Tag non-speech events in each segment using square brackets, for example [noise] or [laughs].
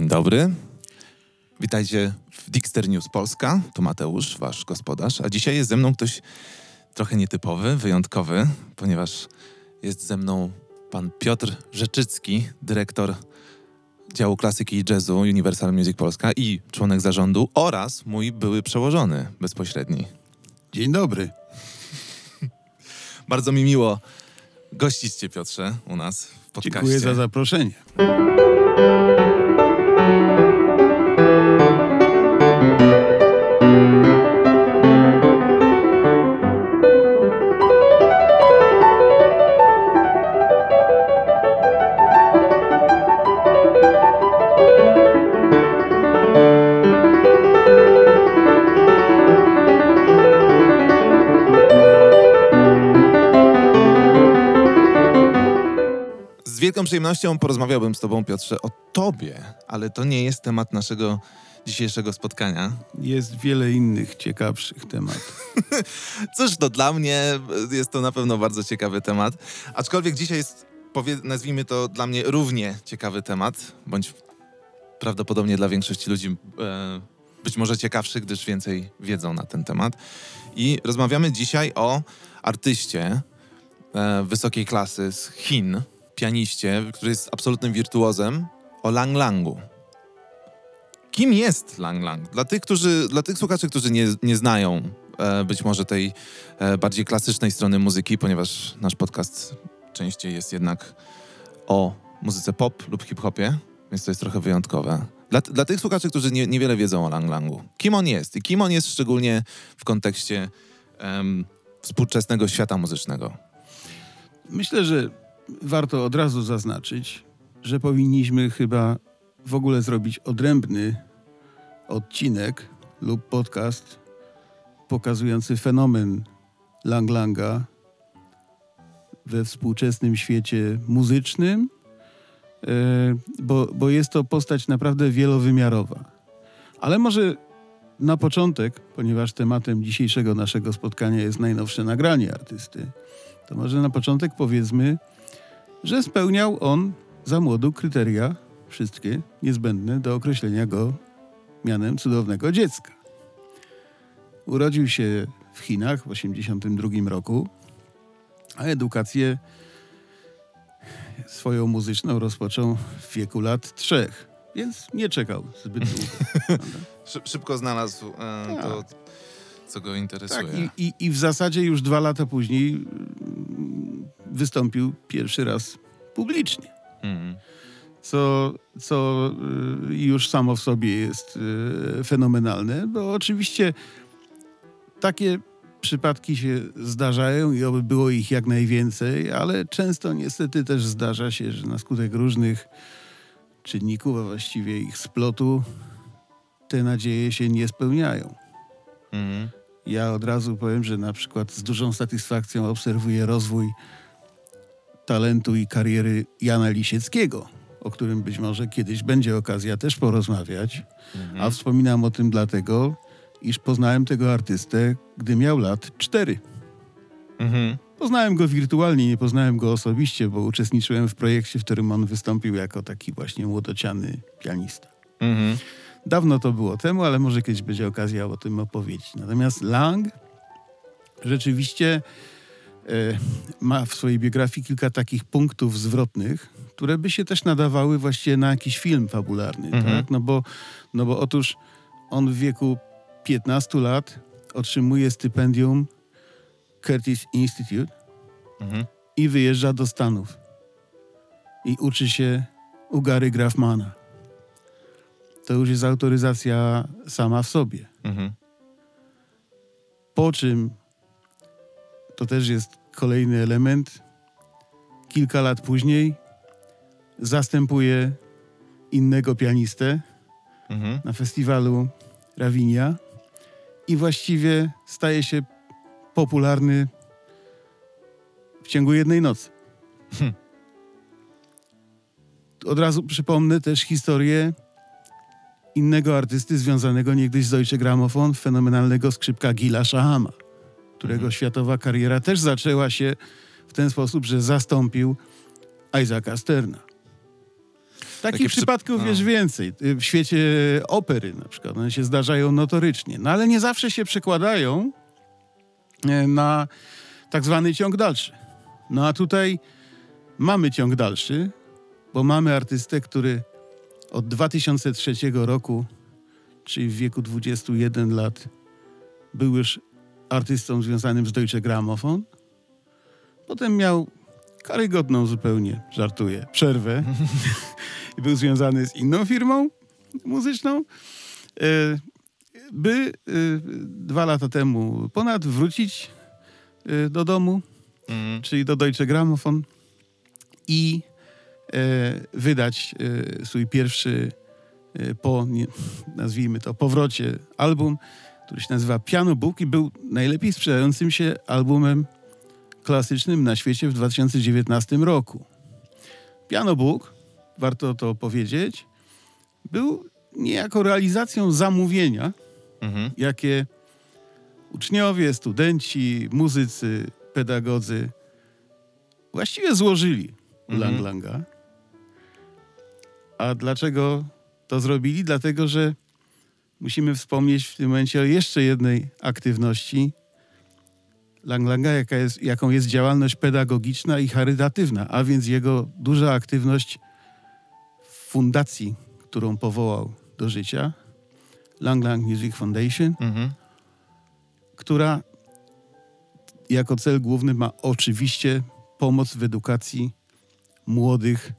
Dzień dobry. Witajcie w Dixter News Polska. Tu Mateusz, wasz gospodarz. A dzisiaj jest ze mną ktoś trochę nietypowy, wyjątkowy, ponieważ jest ze mną pan Piotr Rzeczycki, dyrektor działu klasyki i jazzu Universal Music Polska i członek zarządu oraz mój były przełożony bezpośredni. Dzień dobry. [laughs] Bardzo mi miło gościć cię, Piotrze, u nas w podcaście. Dziękuję za zaproszenie. Wielką przyjemnością porozmawiałbym z tobą, Piotrze, o tobie, ale to nie jest temat naszego dzisiejszego spotkania. Jest wiele innych ciekawszych tematów. [laughs] Cóż, to dla mnie jest to na pewno bardzo ciekawy temat. Aczkolwiek dzisiaj jest, powie, nazwijmy to dla mnie równie ciekawy temat, bądź prawdopodobnie dla większości ludzi e, być może ciekawszy, gdyż więcej wiedzą na ten temat. I rozmawiamy dzisiaj o artyście e, wysokiej klasy z Chin, pianiście, który jest absolutnym wirtuozem, o Lang Langu. Kim jest Lang Lang? Dla tych, którzy, dla tych słuchaczy, którzy nie, nie znają e, być może tej e, bardziej klasycznej strony muzyki, ponieważ nasz podcast częściej jest jednak o muzyce pop lub hip-hopie, więc to jest trochę wyjątkowe. Dla, dla tych słuchaczy, którzy nie, niewiele wiedzą o Lang Langu, kim on jest i kim on jest szczególnie w kontekście współczesnego świata muzycznego. Myślę, że warto od razu zaznaczyć, że powinniśmy chyba w ogóle zrobić odrębny odcinek lub podcast pokazujący fenomen Lang Langa we współczesnym świecie muzycznym, e, bo, bo jest to postać naprawdę wielowymiarowa. Ale może na początek, ponieważ tematem dzisiejszego naszego spotkania jest najnowsze nagranie artysty, to może na początek powiedzmy, że spełniał on za młodu kryteria wszystkie niezbędne do określenia go mianem cudownego dziecka. Urodził się w Chinach w 1982 roku, a edukację swoją muzyczną rozpoczął w wieku lat trzech, więc nie czekał zbyt długo. [laughs] szybko znalazł e, Tak. to, co go interesuje. Tak, i, i, i w zasadzie już dwa lata później wystąpił pierwszy raz publicznie. Mhm. co, co y, już samo w sobie jest y, fenomenalne, bo oczywiście takie przypadki się zdarzają i oby było ich jak najwięcej, ale często niestety też zdarza się, że na skutek różnych czynników, a właściwie ich splotu, te nadzieje się nie spełniają. Mhm. Ja od razu powiem, że na przykład z dużą satysfakcją obserwuję rozwój talentu i kariery Jana Lisieckiego, o którym być może kiedyś będzie okazja też porozmawiać. Mhm. A wspominam o tym dlatego, iż poznałem tego artystę, gdy miał lat cztery. Mhm. Poznałem go wirtualnie, nie poznałem go osobiście, bo uczestniczyłem w projekcie, w którym on wystąpił jako taki właśnie młodociany pianista. Mhm. Dawno to było temu, ale może kiedyś będzie okazja o tym opowiedzieć. Natomiast Lang rzeczywiście ma w swojej biografii kilka takich punktów zwrotnych, które by się też nadawały właściwie na jakiś film fabularny. Mhm. Tak? No, bo, no bo otóż on w wieku 15 lat otrzymuje stypendium Curtis Institute Mhm. i wyjeżdża do Stanów. I uczy się u Gary Grafmana. To już jest autoryzacja sama w sobie. Mhm. Po czym, to też jest kolejny element, kilka lat później zastępuje innego pianistę Mhm. na festiwalu Rawinia i właściwie staje się popularny w ciągu jednej nocy. Hm. Od razu przypomnę też historię innego artysty związanego niegdyś z Deutsche Grammophon, fenomenalnego skrzypka Gila Shahama, którego Mhm. światowa kariera też zaczęła się w ten sposób, że zastąpił Isaaca Sterna. Takich przy- przypadków no. jest więcej. W świecie opery na przykład. One się zdarzają notorycznie. No ale nie zawsze się przekładają e, na tak zwany ciąg dalszy. No a tutaj mamy ciąg dalszy, bo mamy artystę, który od 2003 roku, czyli w wieku 21 lat, był już artystą związanym z Deutsche Grammophon. Potem miał karygodną zupełnie, żartuję, przerwę [laughs] i był związany z inną firmą muzyczną, e, by e, dwa lata temu ponad wrócić e, do domu, Mhm. czyli do Deutsche Grammophon i wydać swój pierwszy po, nazwijmy to, powrocie album, który się nazywa Piano Book i był najlepiej sprzedającym się albumem klasycznym na świecie w 2019 roku. Piano Book, warto to powiedzieć, był niejako realizacją zamówienia, Mhm. jakie uczniowie, studenci, muzycy, pedagodzy właściwie złożyli Mhm. Lang Langa. A dlaczego to zrobili? Dlatego, że musimy wspomnieć w tym momencie o jeszcze jednej aktywności Lang Langa, jaka jest, jaką jest działalność pedagogiczna i charytatywna, a więc jego duża aktywność w fundacji, którą powołał do życia, Lang Lang Music Foundation, Mhm. która jako cel główny ma oczywiście pomoc w edukacji młodych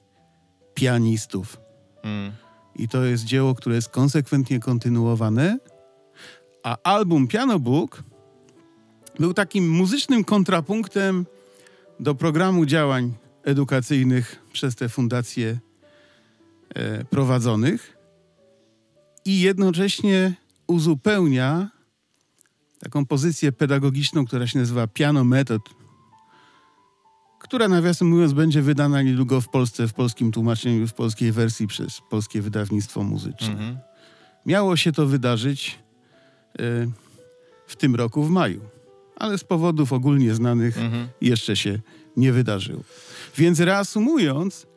pianistów. Mhm. I to jest dzieło, które jest konsekwentnie kontynuowane. A album Piano Book był takim muzycznym kontrapunktem do programu działań edukacyjnych przez te fundacje e, prowadzonych i jednocześnie uzupełnia taką pozycję pedagogiczną, która się nazywa Piano Method, która nawiasem mówiąc będzie wydana niedługo w Polsce w polskim tłumaczeniu, w polskiej wersji przez Polskie Wydawnictwo Muzyczne. Mhm. Miało się to wydarzyć e, w tym roku w maju, ale z powodów ogólnie znanych Mhm. jeszcze się nie wydarzyło. Więc reasumując,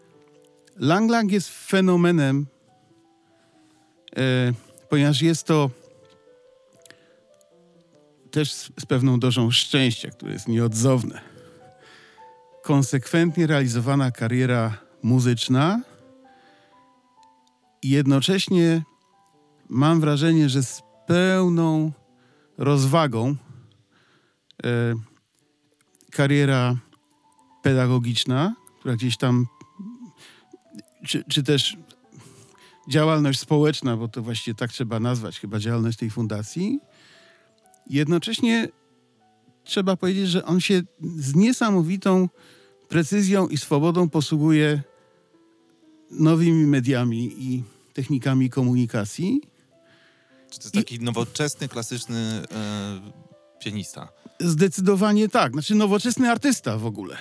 Lang Lang jest fenomenem, e, ponieważ jest to też z, z pewną dozą szczęścia, które jest nieodzowne. Konsekwentnie realizowana kariera muzyczna i jednocześnie mam wrażenie, że z pełną rozwagą e, kariera pedagogiczna, która gdzieś tam, czy, czy też działalność społeczna, bo to właściwie tak trzeba nazwać chyba działalność tej fundacji. Jednocześnie trzeba powiedzieć, że on się z niesamowitą precyzją i swobodą posługuje nowymi mediami i technikami komunikacji. Czy to jest taki nowoczesny, klasyczny e, pianista? Zdecydowanie tak. Znaczy nowoczesny artysta w ogóle.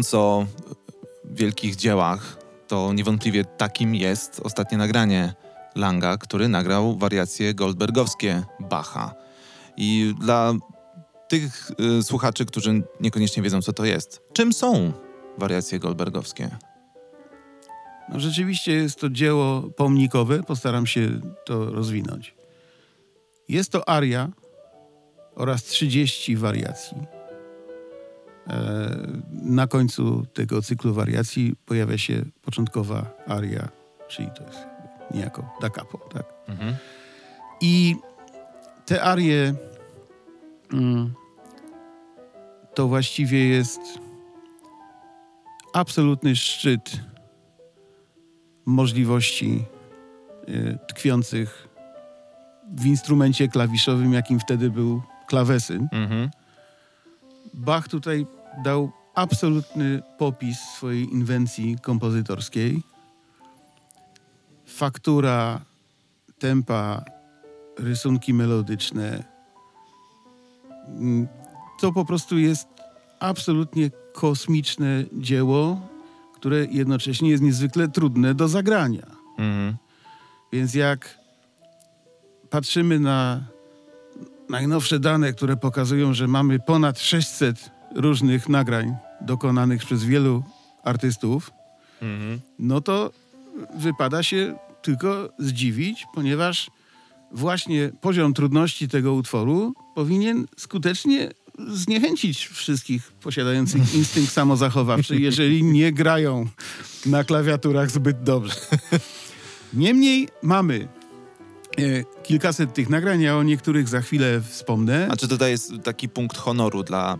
Mówiąc o wielkich dziełach, to niewątpliwie takim jest ostatnie nagranie Langa, który nagrał wariacje goldbergowskie Bacha. I dla tych y, słuchaczy, którzy niekoniecznie wiedzą, co to jest, czym są wariacje goldbergowskie? No, rzeczywiście jest to dzieło pomnikowe. Postaram się to rozwinąć. Jest to aria oraz 30 wariacji. E, Na końcu tego cyklu wariacji pojawia się początkowa aria, czyli to jest niejako da capo, tak? Mhm. I te arie mm, to właściwie jest absolutny szczyt możliwości y, tkwiących w instrumencie klawiszowym, jakim wtedy był klawesyn. Mhm. Bach tutaj dał absolutny popis swojej inwencji kompozytorskiej. Faktura, tempa, rysunki melodyczne. Mm, To po prostu jest absolutnie kosmiczne dzieło, które jednocześnie jest niezwykle trudne do zagrania. Mhm. Więc jak patrzymy na najnowsze dane, które pokazują, że mamy ponad 600 różnych nagrań dokonanych przez wielu artystów, Mhm. no to wypada się tylko zdziwić, ponieważ właśnie poziom trudności tego utworu powinien skutecznie zniechęcić wszystkich posiadających [laughs] instynkt samozachowawczy, jeżeli nie grają na klawiaturach zbyt dobrze. [laughs] Niemniej mamy kilkaset tych nagrań, ja o niektórych za chwilę wspomnę. A czy tutaj jest taki punkt honoru dla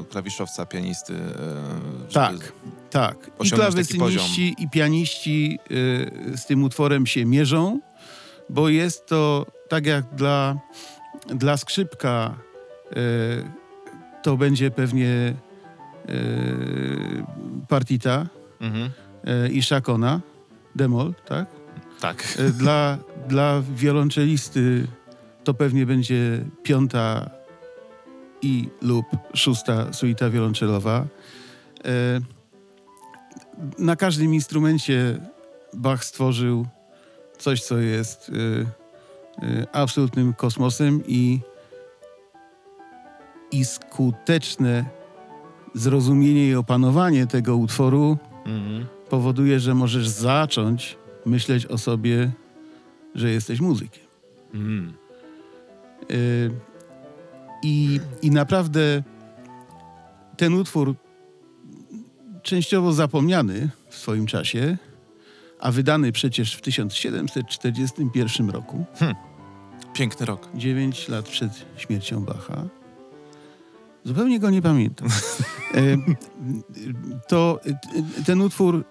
e, klawiszowca, pianisty? E, Tak, tak. I klawesyniści, i pianiści y, z tym utworem się mierzą, bo jest to tak jak dla, dla skrzypka y, to będzie pewnie y, partita Mhm. i szakona, demol, tak? Tak. Dla, dla wiolonczelisty to pewnie będzie piąta i lub szósta suita wiolonczelowa. E, Na każdym instrumencie Bach stworzył coś, co jest y, y, absolutnym kosmosem i, i skuteczne zrozumienie i opanowanie tego utworu Mhm. powoduje, że możesz zacząć myśleć o sobie, że jesteś muzykiem. Mhm. Y, I, I naprawdę ten utwór, częściowo zapomniany w swoim czasie, a wydany przecież w 1741 roku, Piękny rok. 9 lat przed śmiercią Bacha, zupełnie go nie pamiętam. E, [laughs] to e, ten utwór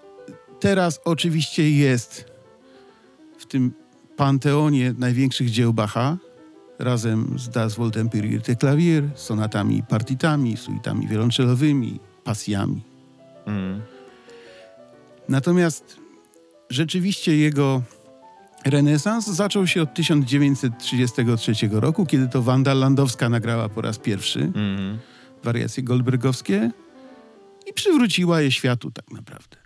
teraz oczywiście jest w tym panteonie największych dzieł Bacha, razem z Das Wohltemperierte Klavier, sonatami, partitami, suitami wiolonczelowymi, pasjami. Mhm. Natomiast rzeczywiście jego renesans zaczął się od 1933 roku, kiedy to Wanda Landowska nagrała po raz pierwszy Mhm. wariacje goldbergowskie i przywróciła je światu tak naprawdę.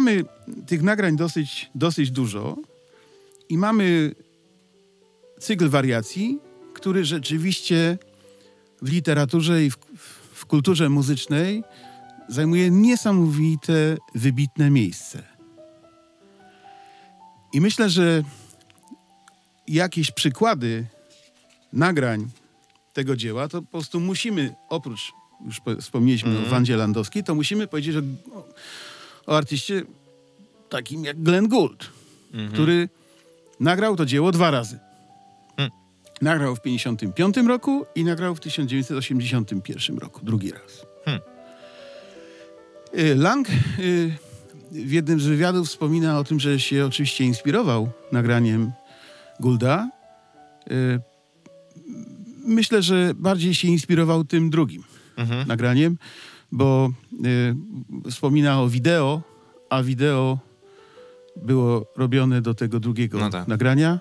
Mamy tych nagrań dosyć, dosyć dużo i mamy cykl wariacji, który rzeczywiście w literaturze i w, w kulturze muzycznej zajmuje niesamowite, wybitne miejsce. I myślę, że jakieś przykłady nagrań tego dzieła, to po prostu musimy, oprócz, już po- wspomnieliśmy Mhm. o Wandzie Landowskiej, to musimy powiedzieć o, o artyście takim jak Glenn Gould, Mhm. który nagrał to dzieło dwa razy. Hmm. Nagrał w 1955 roku i nagrał w 1981 roku, drugi raz. Hmm. Y, Lang y, w jednym z wywiadów wspomina o tym, że się oczywiście inspirował nagraniem Goulda. Y, Myślę, że bardziej się inspirował tym drugim Mhm. nagraniem, bo y, wspomina o wideo, a wideo było robione do tego drugiego No tak. nagrania.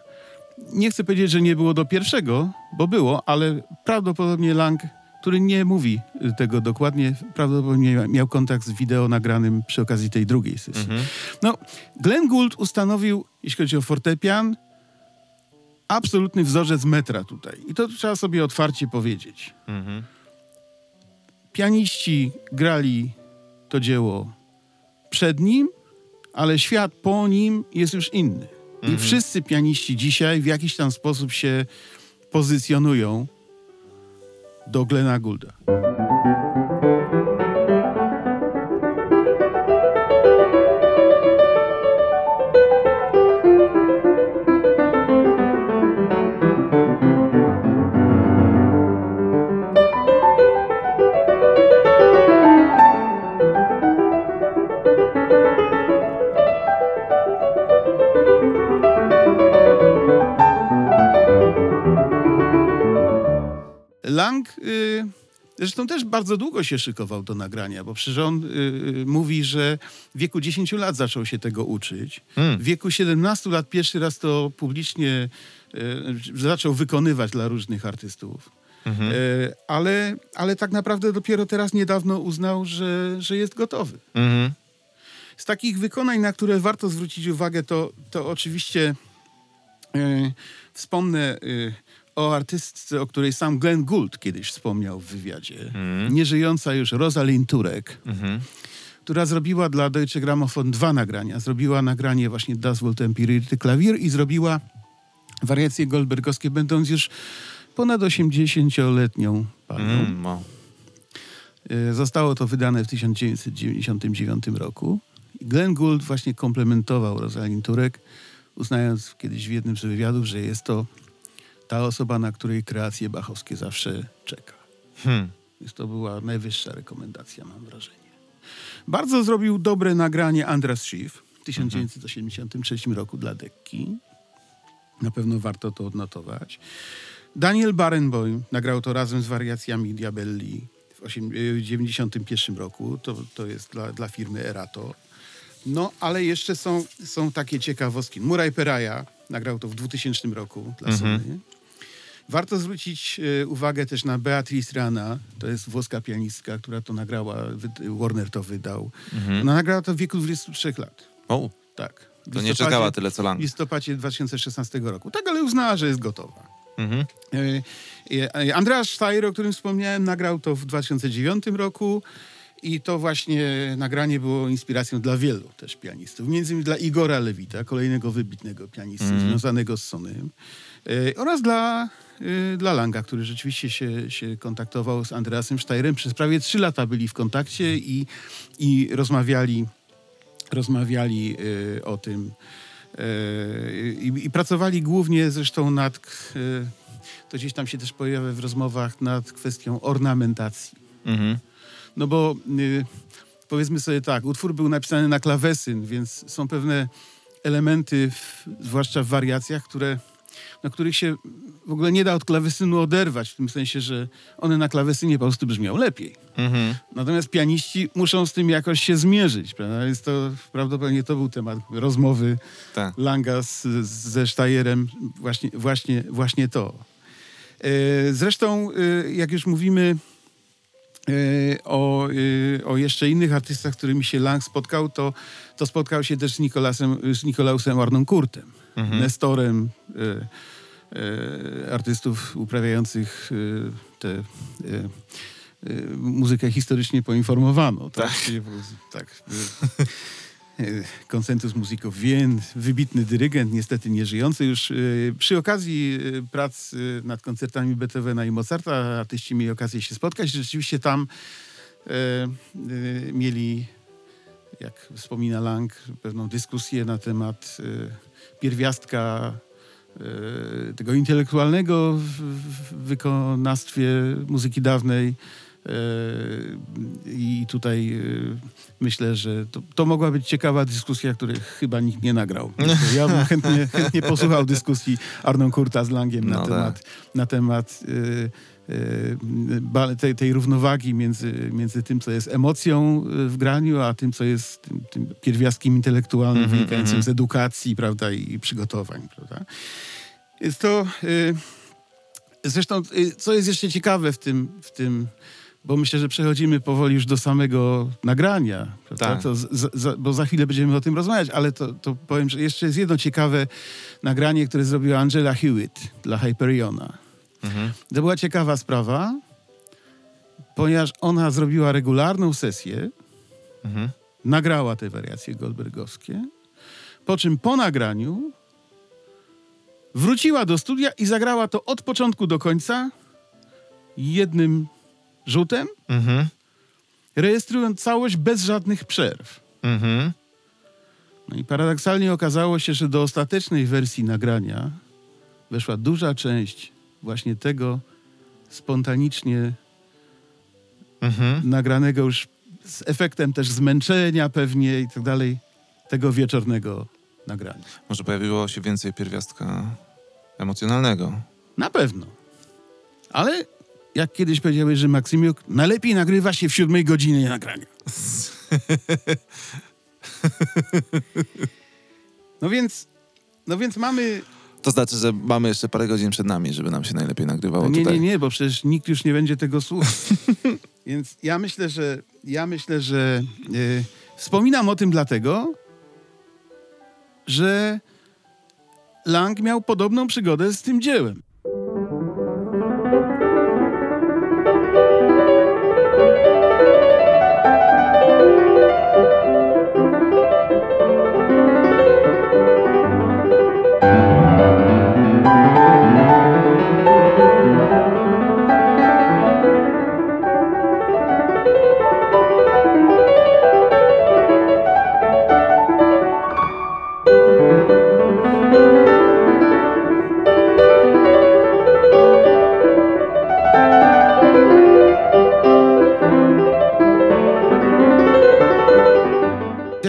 Nie chcę powiedzieć, że nie było do pierwszego, bo było, ale prawdopodobnie Lang, który nie mówi y, tego dokładnie, prawdopodobnie mia- miał kontakt z wideo nagranym przy okazji tej drugiej sesji. Mhm. No, Glenn Gould ustanowił, jeśli chodzi o fortepian, absolutny wzorzec metra tutaj. I to trzeba sobie otwarcie powiedzieć Mhm. Pianiści grali to dzieło przed nim, ale świat po nim jest już inny. I Mhm. wszyscy pianiści dzisiaj w jakiś tam sposób się pozycjonują do Glena Goulda. Y, zresztą też bardzo długo się szykował do nagrania, bo przecież on y, y, mówi, że w wieku 10 lat zaczął się tego uczyć. Mm. W wieku 17 lat pierwszy raz to publicznie y, zaczął wykonywać dla różnych artystów. Mhm. Y, ale, ale tak naprawdę dopiero teraz niedawno uznał, że, że jest gotowy. Mhm. Z takich wykonań, na które warto zwrócić uwagę, to, to oczywiście e, wspomnę o artystce, o której sam Glenn Gould kiedyś wspomniał w wywiadzie. Mhm. Nieżyjąca już Rosalind Turek, Mhm. która zrobiła dla Deutsche Grammophon dwa nagrania. Zrobiła nagranie właśnie Das wollte empirierte Klavier i zrobiła wariacje goldbergowskie, będąc już ponad 80-letnią panią. Mm, no. E, Zostało to wydane w 1999 roku. Glenn Gould właśnie komplementował Rosalind Turek, uznając kiedyś w jednym z wywiadów, że jest to ta osoba, na której kreacje bachowskie zawsze czeka. Hmm. Więc to była najwyższa rekomendacja, mam wrażenie. Bardzo zrobił dobre nagranie Andras Schiff w 1983 roku dla Dekki. Na pewno warto to odnotować. Daniel Barenboim nagrał to razem z wariacjami Diabelli w 1991 roku. To, to jest dla, dla firmy Erato. No, ale jeszcze są, są takie ciekawostki. Muraj Peraja nagrał to w 2000 roku dla Mhm. Sony. Warto zwrócić e, uwagę też na Beatrice Rana, to jest włoska pianistka, która to nagrała, Warner to wydał. Mhm. Ona nagrała to w wieku 23 lat. O, Tak. W to nie czekała tyle co W Lang. listopadzie 2016 roku. Tak, ale uznała, że jest gotowa. Mhm. E, e, Andreas Steyer, o którym wspomniałem, nagrał to w 2009 roku i to właśnie nagranie było inspiracją dla wielu też pianistów. Między innymi dla Igora Lewita, kolejnego wybitnego pianisty Mhm. związanego z Sonym oraz dla, e, dla Langa, który rzeczywiście się, się kontaktował z Andreasem Steyerem. Przez prawie trzy lata byli w kontakcie i, i rozmawiali, rozmawiali e, o tym i, i pracowali głównie zresztą nad, to gdzieś tam się też pojawia w rozmowach, nad kwestią ornamentacji. Mhm. No bo y, powiedzmy sobie tak, utwór był napisany na klawesyn, więc są pewne elementy, w, zwłaszcza w wariacjach, które, na których się w ogóle nie da od klawesynu oderwać, w tym sensie, że one na klawesynie po prostu brzmią lepiej. Mhm. Natomiast pianiści muszą z tym jakoś się zmierzyć, prawda? Więc to prawdopodobnie to był temat rozmowy Tak. Langa z, z, ze Steierem, właśnie, właśnie, właśnie to. E, Zresztą, e, jak już mówimy o, e, o jeszcze innych artystach, z którymi się Lang spotkał, to, to spotkał się też z, Nikolasem, z Nikolausem Arnonkurtem, Mhm. nestorem e, artystów uprawiających tę muzykę historycznie poinformowaną. Tak, prostu, tak [laughs] e, Konsentus Musików Wien, wybitny dyrygent, niestety nieżyjący już. e, Przy okazji e, prac nad koncertami Beethovena i Mozarta artyści mieli okazję się spotkać. Rzeczywiście tam mieli, jak wspomina Lang, pewną dyskusję na temat pierwiastka tego intelektualnego w wykonawstwie muzyki dawnej. E, I tutaj e, myślę, że to, to mogła być ciekawa dyskusja, której chyba nikt nie nagrał. [laughs] Ja bym chętnie, chętnie posłuchał dyskusji Arnon Kurta z Langiem na No temat, na temat ba- tej, tej równowagi między, między tym, co jest emocją w graniu, a tym, co jest tym, tym pierwiastkiem intelektualnym Mhm, wynikającym mhm. z edukacji prawda, i przygotowań. Prawda. Jest to... Zresztą, co jest jeszcze ciekawe w tym, w tym bo myślę, że przechodzimy powoli już do samego nagrania? Tak. Z, z, bo za chwilę będziemy o tym rozmawiać, ale to, to powiem, że jeszcze jest jedno ciekawe nagranie, które zrobiła Angela Hewitt dla Hyperiona. Mhm. To była ciekawa sprawa, ponieważ ona zrobiła regularną sesję, Mhm. nagrała te wariacje goldbergowskie, po czym po nagraniu wróciła do studia i zagrała to od początku do końca jednym rzutem, Mhm. rejestrując całość bez żadnych przerw. Mhm. No i paradoksalnie okazało się, że do ostatecznej wersji nagrania weszła duża część właśnie tego spontanicznie Mhm. nagranego już z efektem też zmęczenia pewnie i tak dalej, tego wieczornego nagrania. Może pojawiło się więcej pierwiastka emocjonalnego. Na pewno. Ale jak kiedyś powiedziałeś, że Maksymiuk najlepiej nagrywa się w siódmej godzinie nagrania. [laughs] No więc, no więc mamy... To znaczy, że mamy jeszcze parę godzin przed nami, żeby nam się najlepiej nagrywało Nie, tutaj. nie, nie, bo przecież nikt już nie będzie tego słuchał. [laughs] Więc ja myślę, że ja myślę, że e, wspominam o tym dlatego, że Lang miał podobną przygodę z tym dziełem.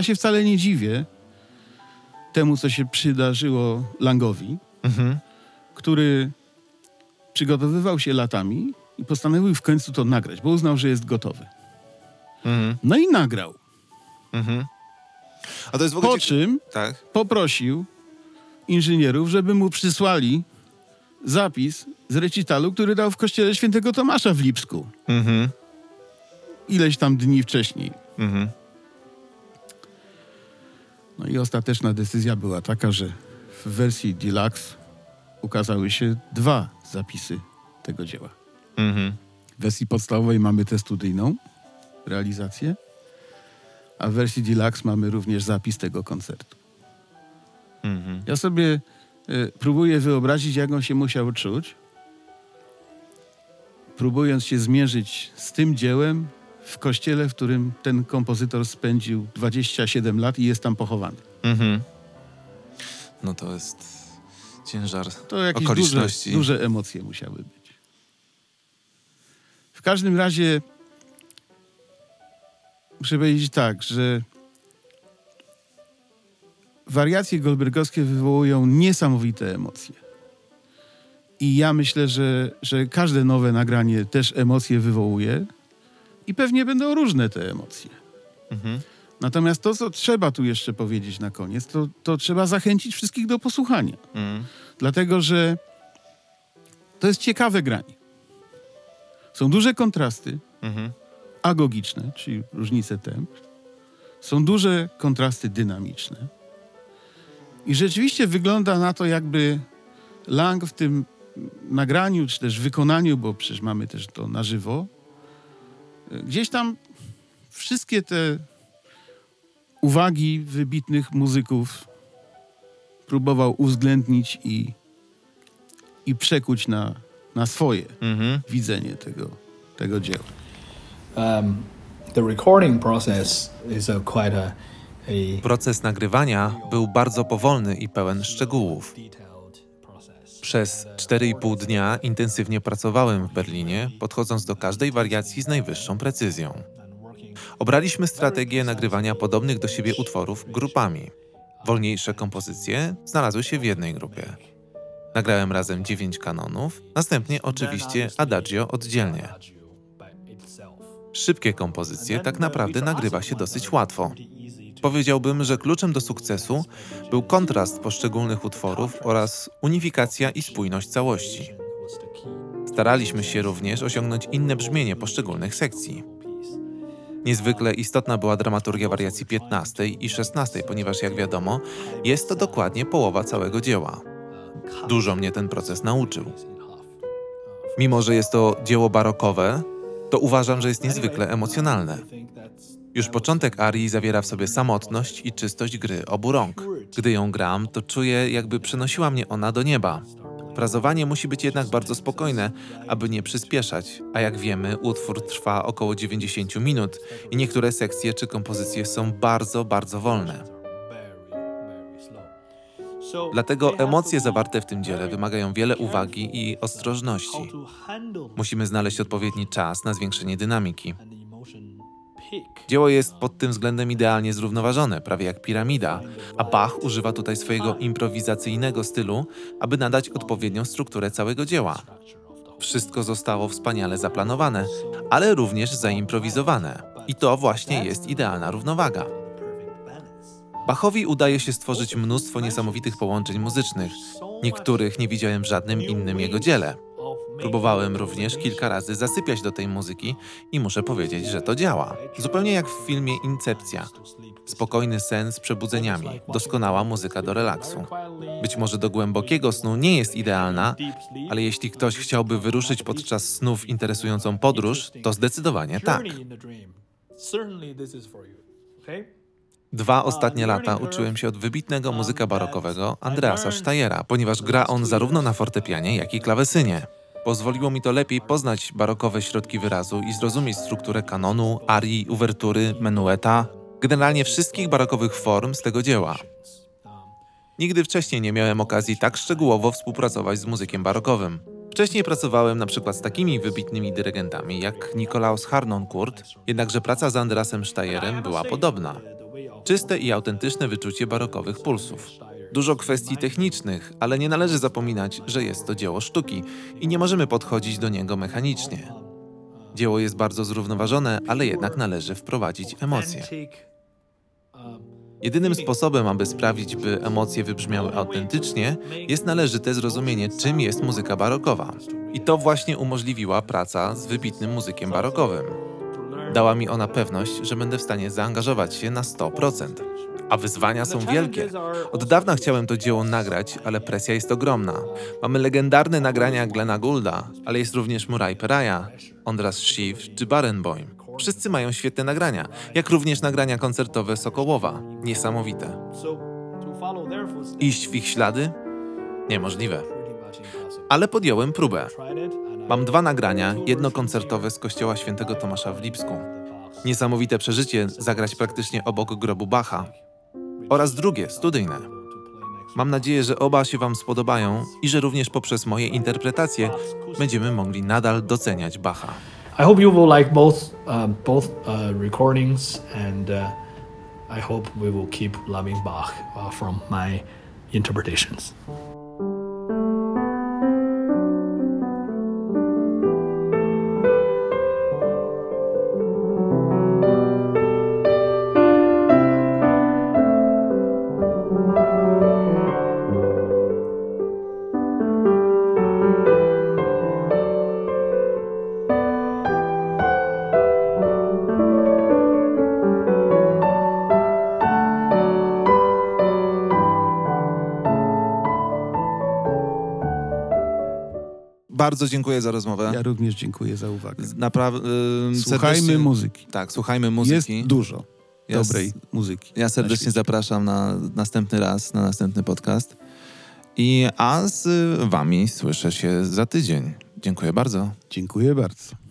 Ja się wcale nie dziwię temu, co się przydarzyło Langowi, Mhm. który przygotowywał się latami i postanowił w końcu to nagrać, bo uznał, że jest gotowy. Mhm. No i nagrał. Mhm. A to jest w ogóle... Po czym Tak. poprosił inżynierów, żeby mu przysłali zapis z recitalu, który dał w kościele świętego Tomasza w Lipsku. Mhm. Ileś tam dni wcześniej. Mhm. No i ostateczna decyzja była taka, że w wersji deluxe ukazały się dwa zapisy tego dzieła. Mhm. W wersji podstawowej mamy tę studyjną realizację, a w wersji deluxe mamy również zapis tego koncertu. Mhm. Ja sobie y, próbuję wyobrazić, jak on się musiał czuć, próbując się zmierzyć z tym dziełem w kościele, w którym ten kompozytor spędził 27 lat i jest tam pochowany. Mhm. No to jest ciężar To jakieś duże, okoliczności. duże emocje musiały być. W każdym razie muszę powiedzieć tak, że wariacje goldbergowskie wywołują niesamowite emocje. I ja myślę, że, że każde nowe nagranie też emocje wywołuje i pewnie będą różne te emocje. Mhm. Natomiast to, co trzeba tu jeszcze powiedzieć na koniec, to, to trzeba zachęcić wszystkich do posłuchania. Mhm. Dlatego, że to jest ciekawe granie. Są duże kontrasty Mhm. agogiczne, czyli różnice temp. Są duże kontrasty dynamiczne. I rzeczywiście wygląda na to, jakby Lang w tym nagraniu, czy też wykonaniu, bo przecież mamy też to na żywo, gdzieś tam wszystkie te uwagi wybitnych muzyków próbował uwzględnić i, i przekuć na, na swoje Mhm. widzenie tego, tego dzieła. um, the recording process is a quite a, a Proces nagrywania był bardzo powolny i pełen szczegółów. Przez 4,5 dnia intensywnie pracowałem w Berlinie, podchodząc do każdej wariacji z najwyższą precyzją. Obraliśmy strategię nagrywania podobnych do siebie utworów grupami. Wolniejsze kompozycje znalazły się w jednej grupie. Nagrałem razem 9 kanonów, następnie oczywiście adagio oddzielnie. Szybkie kompozycje tak naprawdę nagrywa się dosyć łatwo. Powiedziałbym, że kluczem do sukcesu był kontrast poszczególnych utworów oraz unifikacja i spójność całości. Staraliśmy się również osiągnąć inne brzmienie poszczególnych sekcji. Niezwykle istotna była dramaturgia wariacji 15 i 16, ponieważ jak wiadomo, jest to dokładnie połowa całego dzieła. Dużo mnie ten proces nauczył. Mimo, że jest to dzieło barokowe, to uważam, że jest niezwykle emocjonalne. Już początek arii zawiera w sobie samotność i czystość gry obu rąk. Gdy ją gram, to czuję, jakby przenosiła mnie ona do nieba. Frazowanie musi być jednak bardzo spokojne, aby nie przyspieszać, a jak wiemy, utwór trwa około 90 minut i niektóre sekcje czy kompozycje są bardzo, bardzo wolne. Dlatego emocje zawarte w tym dziele wymagają wiele uwagi i ostrożności. Musimy znaleźć odpowiedni czas na zwiększenie dynamiki. Dzieło jest pod tym względem idealnie zrównoważone, prawie jak piramida, a Bach używa tutaj swojego improwizacyjnego stylu, aby nadać odpowiednią strukturę całego dzieła. Wszystko zostało wspaniale zaplanowane, ale również zaimprowizowane. I to właśnie jest idealna równowaga. Bachowi udaje się stworzyć mnóstwo niesamowitych połączeń muzycznych. Niektórych nie widziałem w żadnym innym jego dziele. Próbowałem również kilka razy zasypiać do tej muzyki i muszę powiedzieć, że to działa. Zupełnie jak w filmie Incepcja. Spokojny sen z przebudzeniami, doskonała muzyka do relaksu. Być może do głębokiego snu nie jest idealna, ale jeśli ktoś chciałby wyruszyć podczas snu w interesującą podróż, to zdecydowanie tak. Dwa ostatnie lata uczyłem się od wybitnego muzyka barokowego Andreasa Steyera, ponieważ gra on zarówno na fortepianie, jak i klawesynie. Pozwoliło mi to lepiej poznać barokowe środki wyrazu i zrozumieć strukturę kanonu, arii, uwertury, menueta, generalnie wszystkich barokowych form z tego dzieła. Nigdy wcześniej nie miałem okazji tak szczegółowo współpracować z muzykiem barokowym. Wcześniej pracowałem na przykład z takimi wybitnymi dyrygentami jak Nikolaus Harnoncourt, jednakże praca z Andreasem Steyerem była podobna. Czyste i autentyczne wyczucie barokowych pulsów. Dużo kwestii technicznych, ale nie należy zapominać, że jest to dzieło sztuki i nie możemy podchodzić do niego mechanicznie. Dzieło jest bardzo zrównoważone, ale jednak należy wprowadzić emocje. Jedynym sposobem, aby sprawić, by emocje wybrzmiały autentycznie, jest należyte zrozumienie, czym jest muzyka barokowa. I to właśnie umożliwiła praca z wybitnym muzykiem barokowym. Dała mi ona pewność, że będę w stanie zaangażować się na 100%. A wyzwania są wielkie. Od dawna chciałem to dzieło nagrać, ale presja jest ogromna. Mamy legendarne nagrania Glena Goulda, ale jest również Murray Peraya, Ondras Shiv czy Barenboim. Wszyscy mają świetne nagrania, jak również nagrania koncertowe Sokołowa. Niesamowite. Iść w ich ślady? Niemożliwe. Ale podjąłem próbę. Mam dwa nagrania, jedno koncertowe z kościoła świętego Tomasza w Lipsku. Niesamowite przeżycie zagrać praktycznie obok grobu Bacha. Oraz drugie, studyjne. Mam nadzieję, że oba się Wam spodobają i że również poprzez moje interpretacje będziemy mogli nadal doceniać Bacha. I hope you will like both um, both uh, recordings, and uh, I hope we will keep loving Bach uh, from my interpretations. Bardzo dziękuję za rozmowę. Ja również dziękuję za uwagę. Naprawdę. Słuchajmy muzyki. Tak, słuchajmy muzyki. Jest dużo Ja dobrej muzyki. Ja na serdecznie świecie. zapraszam na następny raz, na następny podcast. I a z wami słyszę się za tydzień. Dziękuję bardzo. Dziękuję bardzo.